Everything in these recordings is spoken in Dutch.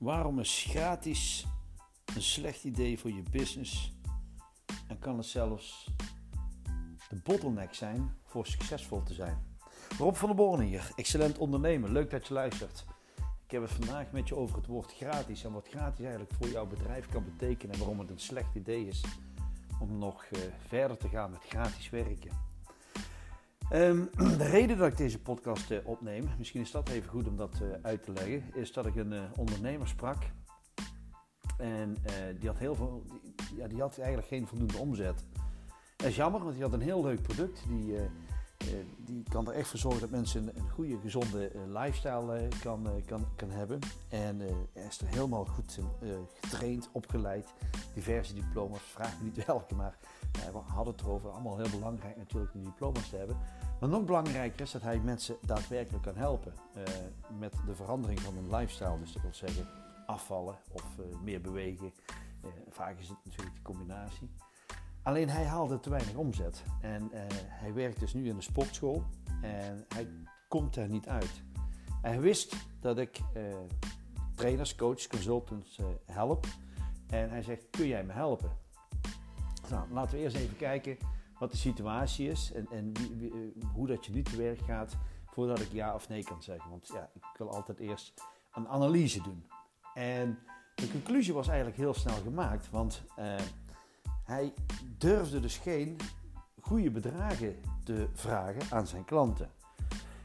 Waarom is gratis een slecht idee voor je business en kan het zelfs de bottleneck zijn voor succesvol te zijn? Rob van der Born hier, excellent ondernemer. Leuk dat je luistert. Ik heb het vandaag met je over het woord gratis en wat gratis eigenlijk voor jouw bedrijf kan betekenen en waarom het een slecht idee is om nog uh, verder te gaan met gratis werken. Um, de reden dat ik deze podcast uh, opneem, misschien is dat even goed om dat uh, uit te leggen, is dat ik een uh, ondernemer sprak. En die had heel veel, ja, die had eigenlijk geen voldoende omzet. Dat is jammer, want die had een heel leuk product. Die, die kan er echt voor zorgen dat mensen een, goede, gezonde lifestyle kan, kan, kan hebben. En hij is er helemaal goed getraind, opgeleid. Diverse diploma's, vraag me niet welke, maar we hadden het erover. Allemaal heel belangrijk natuurlijk die diploma's te hebben. Maar nog belangrijker is dat hij mensen daadwerkelijk kan helpen met de verandering van hun lifestyle. Dus dat wil zeggen afvallen of meer bewegen. Vaak is het natuurlijk die combinatie. Alleen hij haalde te weinig omzet. En hij werkt dus nu in de sportschool en hij komt er niet uit. hij wist dat ik trainers, coaches, consultants help. En hij zegt, kun jij me helpen? Nou, laten we eerst even kijken wat de situatie is en, en eh, hoe dat je nu te werk gaat voordat ik ja of nee kan zeggen. Want ja, ik wil altijd eerst een analyse doen. En de conclusie was eigenlijk heel snel gemaakt, want hij durfde dus geen goede bedragen te vragen aan zijn klanten.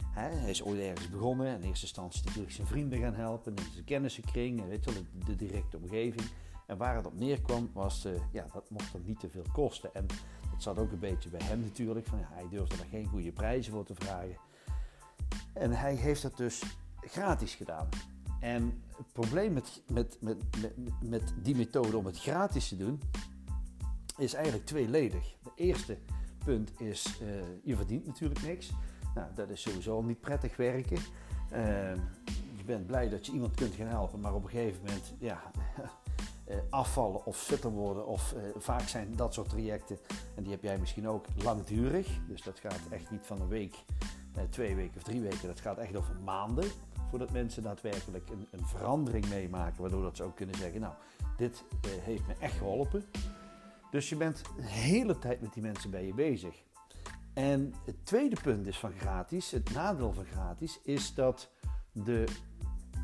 Hij is ooit ergens begonnen, in eerste instantie natuurlijk zijn vrienden gaan helpen, in zijn kennissenkring, weet je de, de directe omgeving. En waar het op neerkwam was, uh, ja, dat mocht niet te veel kosten. En het zat ook een beetje bij hem natuurlijk, van, ja, hij durfde er geen goede prijzen voor te vragen. En hij heeft dat dus gratis gedaan. En het probleem met, met, met, met die methode om het gratis te doen, is eigenlijk tweeledig. De eerste punt is, uh, je verdient natuurlijk niks. Nou, dat is sowieso al niet prettig werken. Uh, je bent blij dat je iemand kunt gaan helpen, maar op een gegeven moment, ja, uh, afvallen of fitter worden. Of uh, vaak zijn dat soort trajecten, en die heb jij misschien ook, langdurig. Dus dat gaat echt niet van een week, twee weken of drie weken. Dat gaat echt over maanden voordat mensen daadwerkelijk een, een verandering meemaken. Waardoor dat ze ook kunnen zeggen, nou, dit heeft me echt geholpen. Dus je bent de hele tijd met die mensen bij je bezig. En het tweede punt is van gratis, het nadeel van gratis, is dat de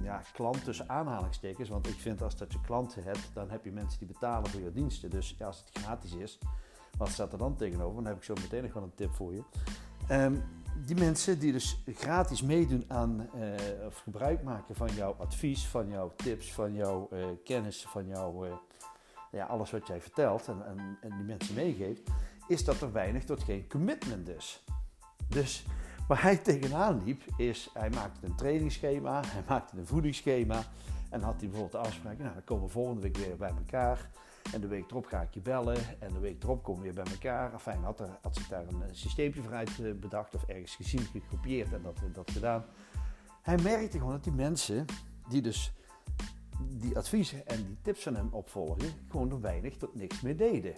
ja, klant tussen aanhalingstekens. Want ik vind als dat je klanten hebt, dan heb je mensen die betalen voor je diensten. Dus als het gratis is, wat staat er dan tegenover? Dan heb ik zo meteen nog wel een tip voor je. Um, die mensen die dus gratis meedoen aan uh, of gebruik maken van jouw advies, van jouw tips, van jouw uh, kennis, van jouw uh, ja, alles wat jij vertelt en, en, en die mensen meegeeft, is dat er weinig tot geen commitment is. Dus Waar hij tegenaan liep is, hij maakte een trainingsschema, hij maakte een voedingsschema. En had hij bijvoorbeeld de afspraak, nou dan komen we volgende week weer bij elkaar. En de week erop ga ik je bellen. En de week erop komen we weer bij elkaar. Enfin, had, er, had zich daar een systeempje voor uit eh, bedacht of ergens gezien, gekopieerd en dat, dat gedaan. Hij merkte gewoon dat die mensen die dus die adviezen en die tips van hem opvolgen, gewoon er weinig tot niks meer deden.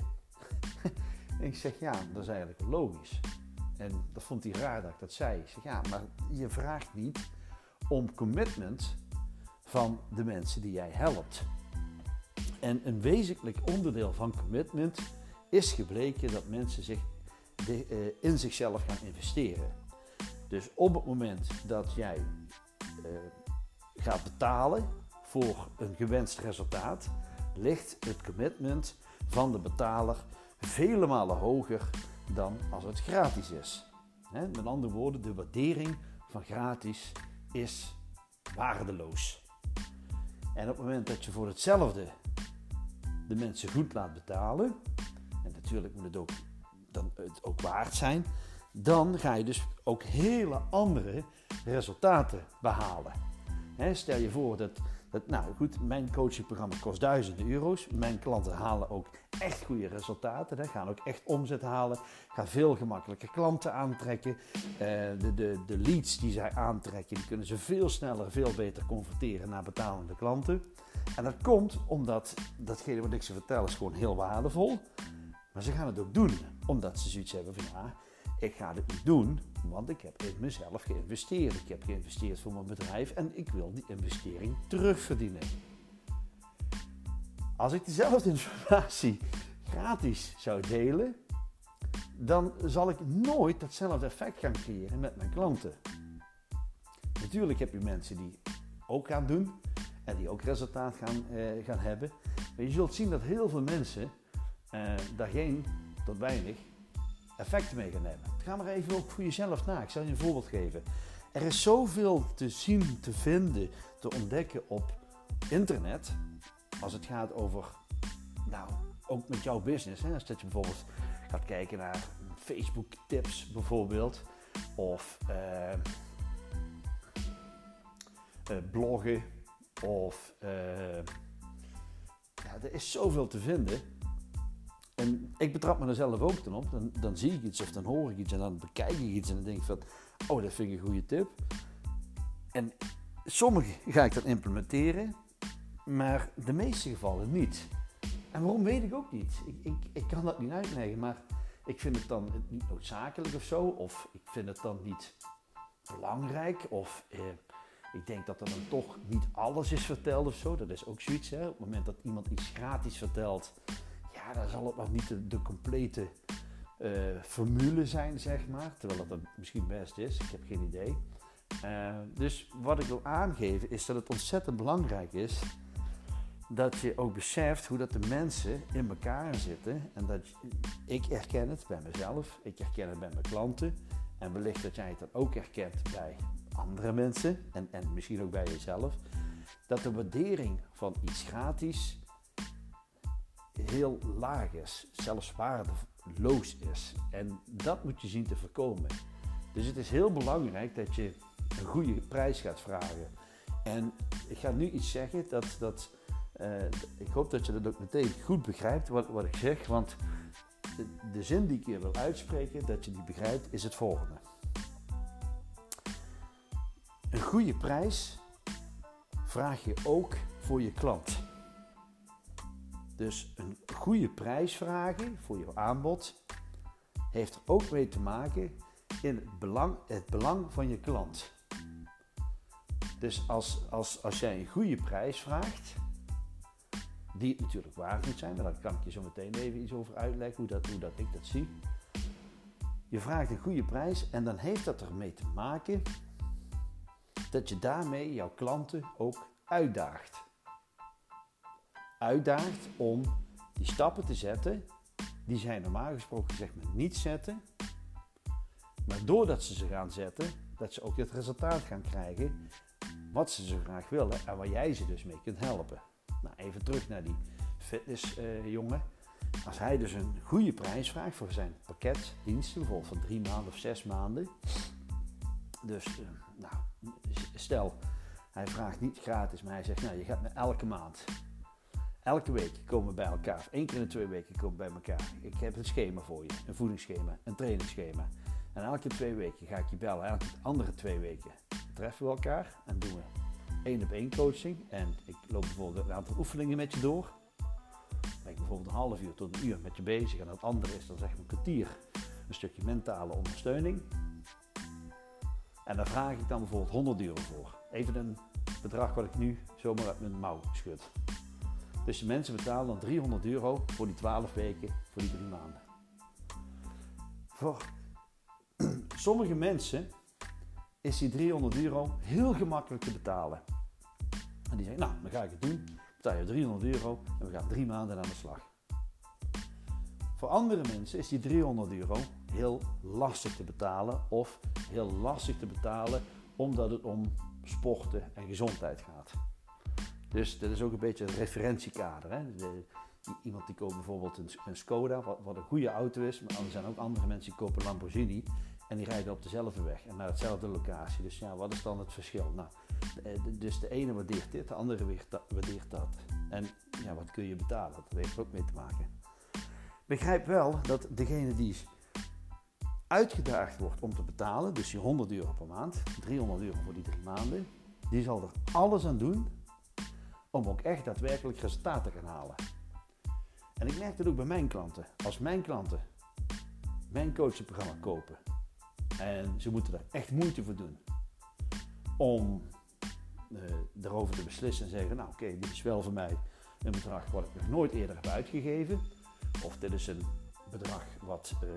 en ik zeg, ja, dat is eigenlijk logisch. En dat vond hij raar dat ik dat zei. Ik zeg, ja, maar je vraagt niet om commitment van de mensen die jij helpt. En een wezenlijk onderdeel van commitment is gebleken dat mensen zich de, uh, in zichzelf gaan investeren. Dus op het moment dat jij uh, gaat betalen voor een gewenst resultaat, ligt het commitment van de betaler vele malen hoger dan als het gratis is. Met andere woorden, de waardering van gratis is waardeloos. En op het moment dat je voor hetzelfde de mensen goed laat betalen, en natuurlijk moet het ook, dan het ook waard zijn, dan ga je dus ook hele andere resultaten behalen. stel je voor dat nou goed, mijn coachingprogramma kost duizenden euro's. Mijn klanten halen ook echt goede resultaten. Hè, gaan ook echt omzet halen. Gaan veel gemakkelijker klanten aantrekken. Uh, de, de, de leads die zij aantrekken, die kunnen ze veel sneller, veel beter converteren naar betalende klanten. En dat komt omdat datgene wat ik ze vertel is gewoon heel waardevol. Maar ze gaan het ook doen, omdat ze zoiets hebben van ja, ik ga dit niet doen, want ik heb in mezelf geïnvesteerd. Ik heb geïnvesteerd voor mijn bedrijf en ik wil die investering terugverdienen. Als ik dezelfde informatie gratis zou delen, dan zal ik nooit datzelfde effect gaan creëren met mijn klanten. Natuurlijk heb je mensen die ook gaan doen en die ook resultaat gaan, eh, gaan hebben. Maar je zult zien dat heel veel mensen eh, daar geen tot weinig effecten mee gaan hebben. Ga maar even ook voor jezelf na. Ik zal je een voorbeeld geven. Er is zoveel te zien, te vinden, te ontdekken op internet. Als het gaat over, nou, ook met jouw business. Hè? Als dat je bijvoorbeeld gaat kijken naar Facebook tips bijvoorbeeld. Of uh, bloggen. Of uh, ja, er is zoveel te vinden. En ik betrap me er zelf ook dan op. Dan, dan zie ik iets of dan hoor ik iets en dan bekijk ik iets en dan denk ik van, oh dat vind ik een goede tip. En sommige ga ik dan implementeren, maar de meeste gevallen niet. En waarom weet ik ook niet. Ik, ik, ik kan dat niet uitleggen, maar ik vind het dan niet noodzakelijk of zo. Of ik vind het dan niet belangrijk. Of eh, ik denk dat er dan toch niet alles is verteld of zo. Dat is ook zoiets. Hè? Op het moment dat iemand iets gratis vertelt, ja, dan zal het nog niet de, complete uh, formule zijn, zeg maar. Terwijl dat misschien best is. Ik heb geen idee. Uh, dus wat ik wil aangeven is dat het ontzettend belangrijk is dat je ook beseft hoe dat de mensen in elkaar zitten. En dat ik herken het bij mezelf, ik herken het bij mijn klanten. En wellicht dat jij het dan ook herkent bij andere mensen en, en misschien ook bij jezelf. Dat de waardering van iets gratis heel laag is, zelfs waardeloos is. En dat moet je zien te voorkomen. Dus het is heel belangrijk dat je een goede prijs gaat vragen. En ik ga nu iets zeggen dat, dat uh, ik hoop dat je dat ook meteen goed begrijpt wat, wat ik zeg, want de, de zin die ik hier wil uitspreken, dat je die begrijpt, is het volgende. Een goede prijs vraag je ook voor je klant. Dus een goede prijs vragen voor je aanbod heeft er ook mee te maken in het belang, het belang van je klant. Dus als, als, als jij een goede prijs vraagt, die het natuurlijk waard moet zijn, maar daar kan ik je zo meteen even iets over uitleggen, hoe, dat, hoe dat ik dat zie. Je vraagt een goede prijs en dan heeft dat ermee te maken dat je daarmee jouw klanten ook uitdaagt. Uitdaagt om die stappen te zetten die zij normaal gesproken zeg maar niet zetten. Maar doordat ze ze gaan zetten, dat ze ook het resultaat gaan krijgen wat ze zo graag willen en waar jij ze dus mee kunt helpen. Nou, even terug naar die fitnessjongen. Als hij dus een goede prijs vraagt voor zijn pakketdiensten, bijvoorbeeld van drie maanden of zes maanden. Dus, uh, nou, stel, hij vraagt niet gratis, maar hij zegt, nou, je gaat me elke maand, elke week komen we bij elkaar. Één keer in de twee weken komen we bij elkaar. Ik heb een schema voor je, een voedingsschema, een trainingsschema. En elke twee weken ga ik je bellen. Elke andere twee weken treffen we elkaar en doen we één op één coaching. En ik loop bijvoorbeeld een aantal oefeningen met je door. Dan ben ik bijvoorbeeld een half uur tot een uur met je bezig. En het andere is dan zeg ik een kwartier een stukje mentale ondersteuning. En daar vraag ik dan bijvoorbeeld 100 euro voor. Even een bedrag wat ik nu zomaar uit mijn mouw schud. Dus mensen betalen dan 300 euro voor die 12 weken, voor die drie maanden. Voor sommige mensen is die 300 euro heel gemakkelijk te betalen. En die zeggen, nou, dan ga ik het doen. Betaal je 300 euro en we gaan drie maanden aan de slag. Voor andere mensen is die 300 euro heel lastig te betalen of heel lastig te betalen omdat het om sporten en gezondheid gaat. Dus dat is ook een beetje een referentiekader. Hè? Iemand die koopt bijvoorbeeld een, een Skoda, wat, wat, een goede auto is, maar er zijn ook andere mensen die kopen een Lamborghini en die rijden op dezelfde weg en naar dezelfde locatie. Dus ja, wat is dan het verschil? Nou, dus de ene waardeert dit, de andere waardeert dat. En ja, wat kun je betalen? Dat heeft er ook mee te maken. Begrijp wel dat degene die uitgedaagd wordt om te betalen, dus die 100 euro per maand, 300 euro voor die drie maanden, die zal er alles aan doen om ook echt daadwerkelijk resultaten te gaan halen. En ik merk dat ook bij mijn klanten. Als mijn klanten mijn coachingprogramma kopen en ze moeten er echt moeite voor doen om uh, erover te beslissen en zeggen, nou oké, dit is wel voor mij een bedrag wat ik nog nooit eerder heb uitgegeven. Of dit is een bedrag wat uh,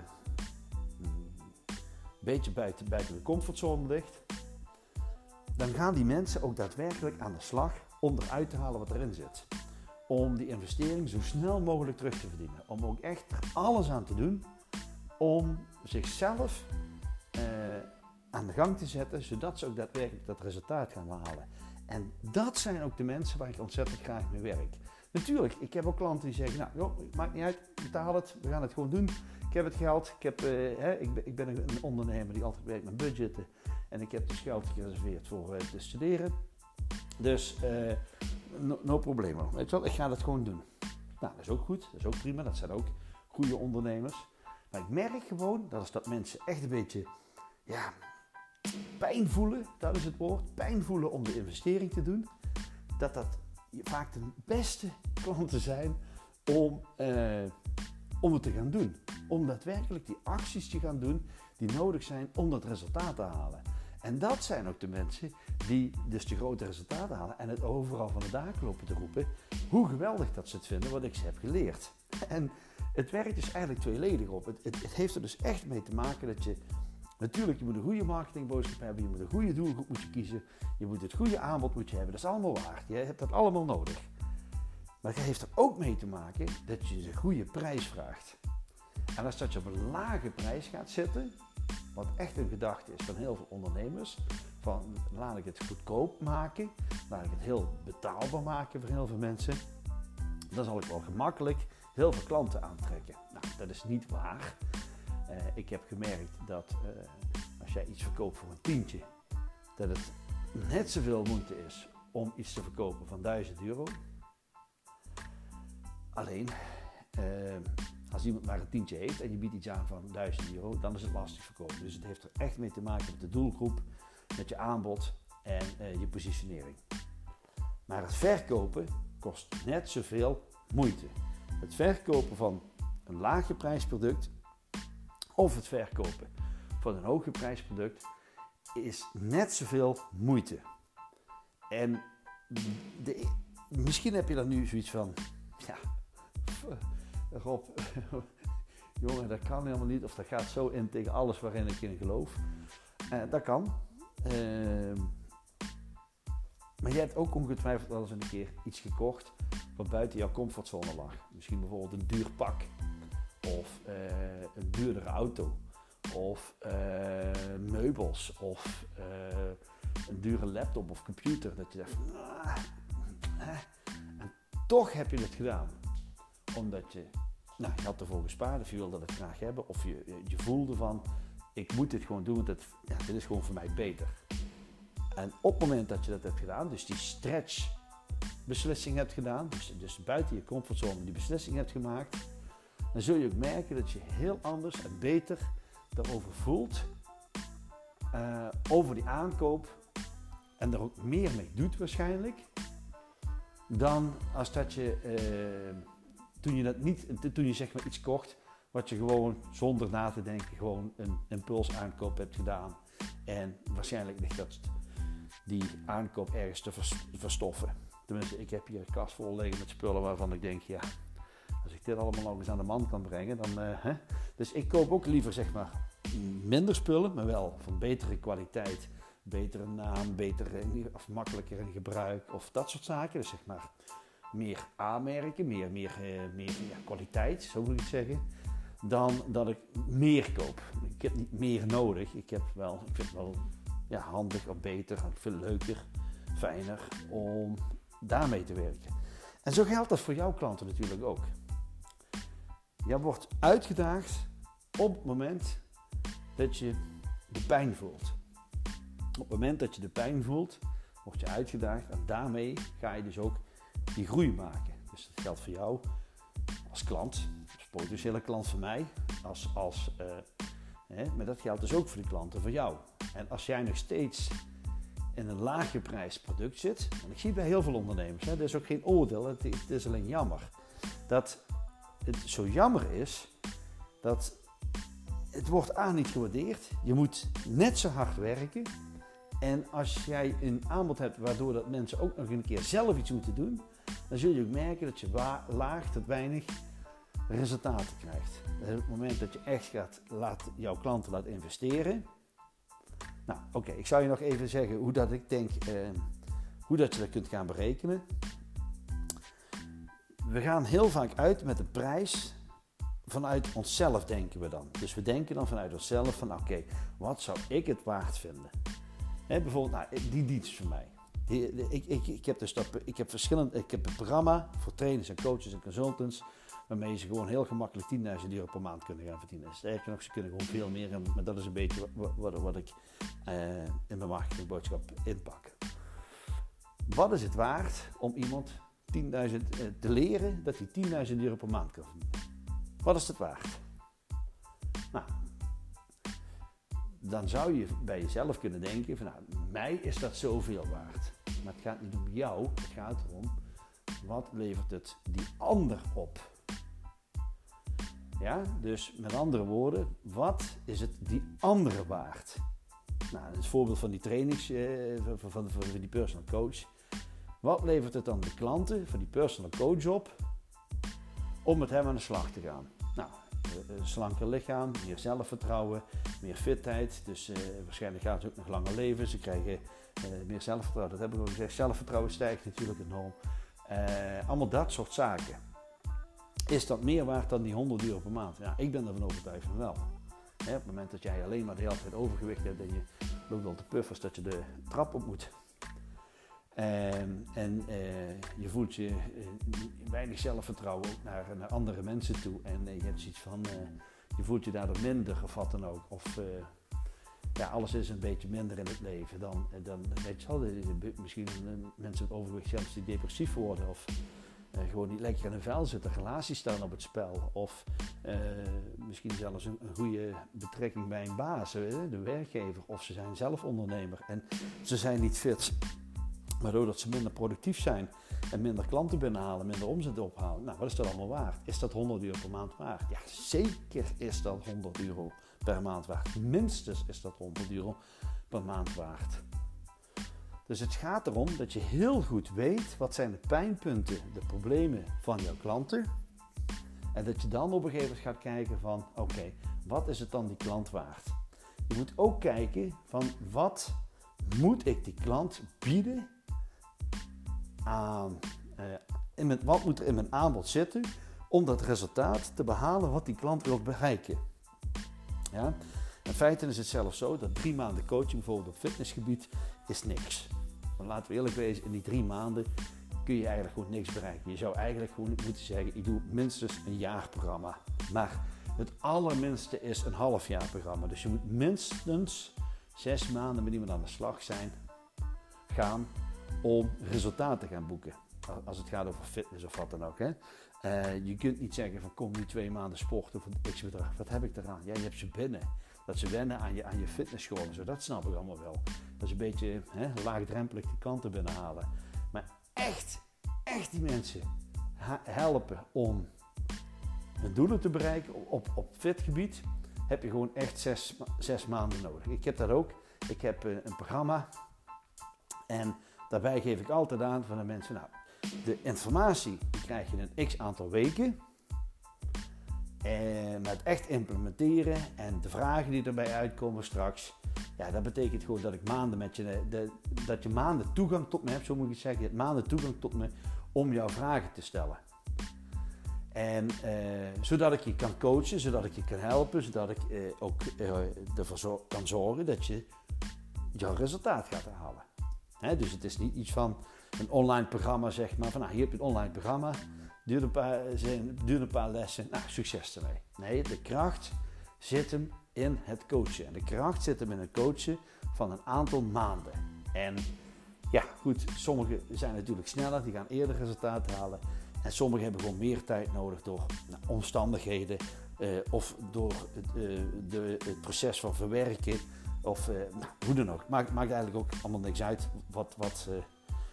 een beetje buiten, buiten de comfortzone ligt. Dan gaan die mensen ook daadwerkelijk aan de slag om eruit te halen wat erin zit. Om die investering zo snel mogelijk terug te verdienen. Om ook echt alles aan te doen om zichzelf uh, aan de gang te zetten, zodat ze ook daadwerkelijk dat resultaat gaan halen. En dat zijn ook de mensen waar ik ontzettend graag mee werk. Natuurlijk, ik heb ook klanten die zeggen, nou joh, maakt niet uit, betaal het, we gaan het gewoon doen. Ik heb het geld, ik, heb, uh, hè, ik, ben, ik ben een ondernemer die altijd werkt met budgetten. En ik heb dus geld gereserveerd voor uh, te studeren. Dus uh, no, no probleem. Weet je wel, ik ga dat gewoon doen. Nou, dat is ook goed, dat is ook prima, dat zijn ook goede ondernemers. Maar ik merk gewoon dat als dat mensen echt een beetje ja, pijn voelen, dat is het woord, pijn voelen om de investering te doen, dat dat vaak de beste klanten zijn om, uh, om het te gaan doen. Om daadwerkelijk die acties te gaan doen die nodig zijn om dat resultaat te halen. En dat zijn ook de mensen die dus de grote resultaten halen en het overal van de daken lopen te roepen. Hoe geweldig dat ze het vinden wat ik ze heb geleerd. En het werkt dus eigenlijk tweeledig op. Het, het, heeft er dus echt mee te maken dat je Natuurlijk, je moet een goede marketingboodschap hebben, je moet een goede doelgroep moet kiezen, je moet het goede aanbod moet je hebben. Dat is allemaal waar. Je hebt dat allemaal nodig. Maar het heeft er ook mee te maken dat je een goede prijs vraagt. En als dat je op een lage prijs gaat zitten, wat echt een gedachte is van heel veel ondernemers, van laat ik het goedkoop maken, laat ik het heel betaalbaar maken voor heel veel mensen, dan zal ik wel gemakkelijk heel veel klanten aantrekken. Nou, dat is niet waar. Uh, ik heb gemerkt dat uh, als jij iets verkoopt voor een tientje, dat het net zoveel moeite is om iets te verkopen van 1000 euro. Alleen, uh, als iemand maar een tientje heeft en je biedt iets aan van 1000 euro, dan is het lastig verkopen. Dus het heeft er echt mee te maken met de doelgroep, met je aanbod en je positionering. Maar het verkopen kost net zoveel moeite. Het verkopen van een laagje prijsproduct of het verkopen van een hoge prijsproduct is net zoveel moeite. En de, misschien heb je dan nu zoiets van, ja, Rob, jongen, dat kan helemaal niet. Of dat gaat zo in tegen alles waarin ik in geloof. Uh, dat kan. Uh, maar je hebt ook ongetwijfeld wel eens een keer iets gekocht wat buiten jouw comfortzone lag. Misschien bijvoorbeeld een duur pak of uh, een duurdere auto, of uh, meubels, of een dure laptop of computer. Dat je zegt, ah, en toch heb je het gedaan. Omdat je, nou, je had ervoor gespaard, of je wilde het graag hebben, of je, je voelde van, ik moet dit gewoon doen, want het, ja, dit is gewoon voor mij beter. En op het moment dat je dat hebt gedaan, dus die stretch beslissing hebt gedaan, dus, dus buiten je comfortzone die beslissing hebt gemaakt, dan zul je ook merken dat je heel anders en beter daarover voelt. Uh, over die aankoop. En er ook meer mee doet waarschijnlijk. Dan als dat je uh, toen je dat niet, toen je zeg maar iets kocht. Wat je gewoon zonder na te denken gewoon een impulsaankoop hebt gedaan. En waarschijnlijk ligt dat die aankoop ergens te verstoffen. Tenminste, ik heb hier een kast vol liggen met spullen waarvan ik denk, ja, als ik dit allemaal nog eens aan de man kan brengen, dan. Uh, hè? Dus ik koop ook liever zeg maar minder spullen, maar wel van betere kwaliteit, betere naam, beter of makkelijker in gebruik of dat soort zaken. Dus zeg maar meer aanmerken, meer, meer, uh, meer ja, kwaliteit, zo moet ik zeggen, dan dat ik meer koop. Ik heb niet meer nodig. Ik heb wel, ik vind het wel ja, handig of beter, ik vind het leuker, fijner om daarmee te werken. En zo geldt dat voor jouw klanten natuurlijk ook. Je wordt uitgedaagd op het moment dat je de pijn voelt. Op het moment dat je de pijn voelt, word je uitgedaagd en daarmee ga je dus ook die groei maken. Dus dat geldt voor jou als klant, als potentiële klant van mij, als, als, uh, hè, maar dat geldt dus ook voor de klanten van jou. En als jij nog steeds in een lage prijs product zit, en ik zie bij heel veel ondernemers, hè, dat is ook geen oordeel, het, is alleen jammer, dat het zo jammer is dat het wordt aan niet gewaardeerd. Je moet net zo hard werken. En als jij een aanbod hebt waardoor dat mensen ook nog een keer zelf iets moeten doen, dan zul je ook merken dat je laag tot weinig resultaten krijgt. op het moment dat je echt gaat laat, jouw klanten laten investeren. Nou, oké, ik zou je nog even zeggen hoe dat ik denk, eh, hoe dat je dat kunt gaan berekenen. We gaan heel vaak uit met een prijs vanuit onszelf denken we dan. Dus we denken dan vanuit onszelf van oké, wat zou ik het waard vinden? bijvoorbeeld, nou, die dienst voor mij. Ik, ik, ik, heb dus ik heb verschillende, ik heb een programma voor trainers en coaches en consultants. Waarmee ze gewoon heel gemakkelijk 10.000 euro per maand kunnen gaan verdienen. Sterker nog, ze kunnen gewoon veel meer. Maar dat is een beetje wat, wat, ik uh, in mijn marketingboodschap inpak. Wat is het waard om iemand 10.000 uh, eh, te leren dat hij 10.000 euro per maand kan verdienen? Wat is het waard? Nou, dan zou je bij jezelf kunnen denken van nou, mij is dat zoveel waard. Maar het gaat niet om jou, het gaat erom wat levert het die ander op. Ja, dus met andere woorden, wat is het die andere waard? Nou, het voorbeeld van die trainings, eh, van, van, van, die personal coach. Wat levert het dan de klanten van die personal coach op om met hem aan de slag te gaan? Nou, slanker lichaam, meer zelfvertrouwen, meer fitheid. Dus eh, waarschijnlijk gaan ze ook nog langer leven. Ze krijgen eh, meer zelfvertrouwen. Dat hebben we al gezegd. Zelfvertrouwen stijgt natuurlijk enorm. Uh, allemaal dat soort zaken. Is dat meer waard dan die 100 euro per maand? Ja, ik ben ervan overtuigd van wel. op het moment dat jij alleen maar de hele tijd overgewicht hebt en je loopt al te puffers dat je de trap op moet. Ehm, en uh, je voelt je uh, weinig zelfvertrouwen naar, naar, andere mensen toe. En je hebt zoiets van, je voelt je daardoor minder gevat dan ook. Of ja, alles is een beetje minder in het leven. Dan, dan weet je wel, misschien mensen met overgewicht die depressief worden. Of gewoon niet lekker in een vel zitten, relaties staan op het spel. Of misschien zelfs een, een, goede betrekking bij een baas, de werkgever. Of ze zijn zelf ondernemer en ze zijn niet fit. Waardoor dat ze minder productief zijn en minder klanten binnenhalen, minder omzet ophalen. Nou, wat is dat allemaal waard? Is dat 100 euro per maand waard? Ja, zeker is dat 100 euro per maand waard. Minstens is dat 100 euro per maand waard. Dus het gaat erom dat je heel goed weet wat zijn de pijnpunten, de problemen van jouw klanten. En dat je dan op een gegeven moment gaat kijken van oké, wat is het dan die klant waard? Je moet ook kijken van wat moet ik die klant bieden aan, eh, in wat moet er in mijn aanbod zitten om dat resultaat te behalen wat die klant wil bereiken. Ja? In feite is het zelfs zo dat drie maanden coaching bijvoorbeeld op fitnessgebied is niks. Maar laten we eerlijk wezen, in die drie maanden kun je eigenlijk gewoon niks bereiken. Je zou eigenlijk gewoon moeten zeggen, ik doe minstens een jaarprogramma. Maar het allerminste is een halfjaarprogramma. Dus je moet minstens zes maanden met iemand aan de slag zijn, gaan om resultaten te gaan boeken. Als het gaat over fitness of wat dan ook. Hè. Uh, je kunt niet zeggen van kom nu twee maanden sporten voor x bedrag. Wat heb ik eraan? Ja, je hebt ze binnen. Dat ze wennen aan je, aan je fitnessschool. Dat snap ik allemaal wel. Dat is een beetje hè, laagdrempelig die kanten binnenhalen. Maar echt, echt die mensen helpen om hun doelen te bereiken op, op fitgebied, heb je gewoon echt zes, zes maanden nodig. Ik heb dat ook. Ik heb een, een programma en daarbij geef ik altijd aan van de mensen, nou, de informatie krijg je in een x aantal weken. En met echt implementeren en de vragen die erbij uitkomen straks. Ja, dat betekent gewoon dat ik maanden met je, de, dat je maanden toegang tot me hebt, zo moet ik het zeggen. Je hebt maanden toegang tot me om jouw vragen te stellen. En eh, zodat ik je kan coachen, zodat ik je kan helpen, zodat ik eh, ook eh, ervoor kan zorgen dat je jouw resultaat gaat halen. Dus het is niet iets van een online programma, zeg maar, van nou, hier heb je een online programma duurt een paar, duurt een paar lessen, nou, succes ermee. Nee, de kracht zit hem in het coachen. En de kracht zit hem in het coachen van een aantal maanden. En ja, goed, sommigen zijn natuurlijk sneller, die gaan eerder resultaat halen. En sommigen hebben gewoon meer tijd nodig door nou, omstandigheden uh, of door het, uh, de, het, proces van verwerken. Of nou, hoe dan ook. Maakt, maakt eigenlijk ook allemaal niks uit wat, wat,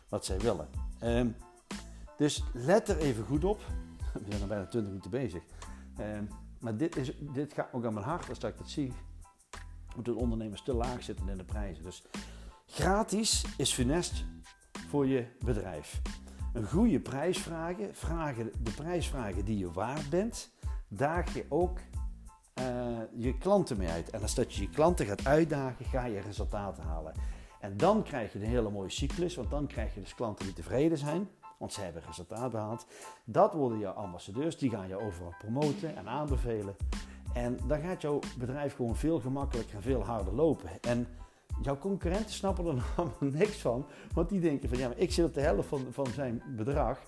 wat zij willen. Um, dus let er even goed op. We zijn al bijna 20 minuten bezig. Ehm, maar dit, is, dit gaat ook aan mijn hart als ik dat zie. Moet de ondernemers te laag zitten in de prijzen. Dus gratis is funest voor je bedrijf. een goede prijs vragen, vragen, de prijs vragen die je waard bent, daag je ook uh, je klanten mee uit. En als dat je je klanten gaat uitdagen, ga je resultaten halen. En dan krijg je een hele mooie cyclus, want dan krijg je dus klanten die tevreden zijn, want ze hebben resultaat behaald. Dat worden jouw ambassadeurs, die gaan je overal promoten en aanbevelen. En dan gaat jouw bedrijf gewoon veel gemakkelijker en veel harder lopen. En jouw concurrenten snappen er allemaal niks van, want die denken van ja, maar ik zit op de helft van, van zijn bedrag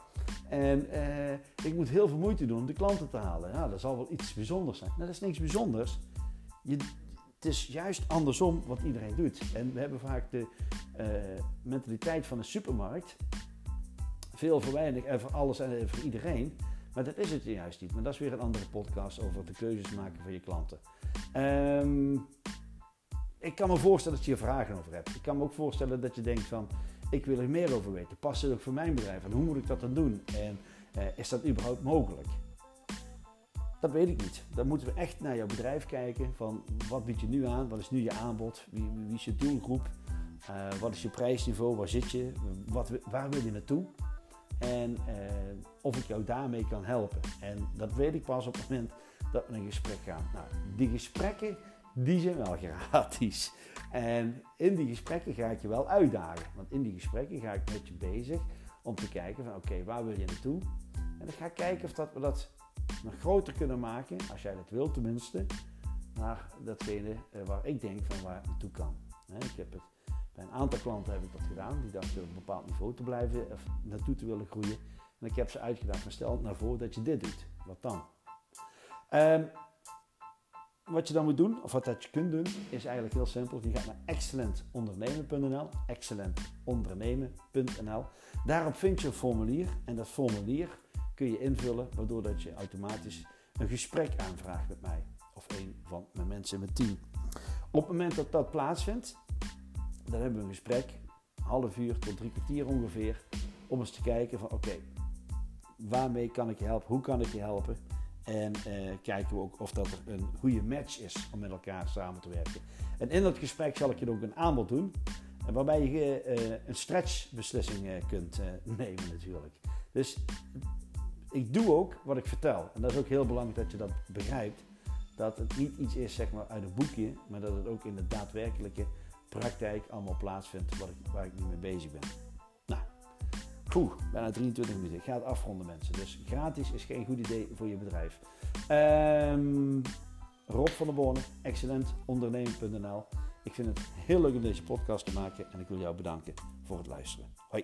en eh, ik moet heel veel moeite doen om de klanten te halen. Ja, dat zal wel iets bijzonders zijn. Nou, dat is niks bijzonders. Je, het is juist andersom wat iedereen doet. En we hebben vaak de uh, mentaliteit van een supermarkt. Veel voor weinig en voor alles en voor iedereen. Maar dat is het juist niet. Maar dat is weer een andere podcast over de keuzes maken van je klanten. Um, ik kan me voorstellen dat je hier vragen over hebt. Ik kan me ook voorstellen dat je denkt van, ik wil er meer over weten. Past het ook voor mijn bedrijf? En hoe moet ik dat dan doen? En uh, is dat überhaupt mogelijk? Dat weet ik niet. Dan moeten we echt naar jouw bedrijf kijken. Van wat bied je nu aan? Wat is nu je aanbod? Wie, wie is je doelgroep? Uh, wat is je prijsniveau? Waar zit je? Wat, waar wil je naartoe? En uh, of ik jou daarmee kan helpen. En dat weet ik pas op het moment dat we een gesprek gaan. Nou, die gesprekken die zijn wel gratis. En in die gesprekken ga ik je wel uitdagen. Want in die gesprekken ga ik met je bezig om te kijken van oké, waar wil je naartoe? En dan ga ik kijken of dat we dat nog groter kunnen maken, als jij dat wilt tenminste, naar datgene eh, waar ik denk van waar het naartoe kan. Ik heb het, bij een aantal klanten heb ik dat gedaan, die dachten op een bepaald niveau te blijven of naartoe te willen groeien. En ik heb ze uitgedaagd, maar stel nou voor dat je dit doet. Wat dan? Um, wat je dan moet doen, of wat dat je kunt doen, is eigenlijk heel simpel. Je gaat naar excellentondernemen.nl, excellentondernemen.nl. Daarop vind je een formulier en dat formulier kun je invullen, waardoor dat je automatisch een gesprek aanvraagt met mij of een van mijn mensen in mijn team. Op het moment dat dat plaatsvindt, dan hebben we een gesprek, half uur tot drie kwartier ongeveer, om eens te kijken van oké, waarmee kan ik je helpen, hoe kan ik je helpen en uh, kijken we ook of dat een goede match is om met elkaar samen te werken. En in dat gesprek zal ik je ook een aanbod doen. Waarbij je uh, een stretchbeslissing uh, kunt nemen natuurlijk. Dus ik doe ook wat ik vertel. En dat is ook heel belangrijk dat je dat begrijpt. Dat het niet iets is zeg maar, uit een boekje, maar dat het ook in de daadwerkelijke praktijk allemaal plaatsvindt ik, waar ik nu mee bezig ben. Bijna 23 minuten. Ik ga het afronden mensen. Dus gratis is geen goed idee voor je bedrijf. Um, Rob van der Borne, excellentonderneming.nl. Ik vind het heel leuk om deze podcast te maken en ik wil jou bedanken voor het luisteren. Hoi.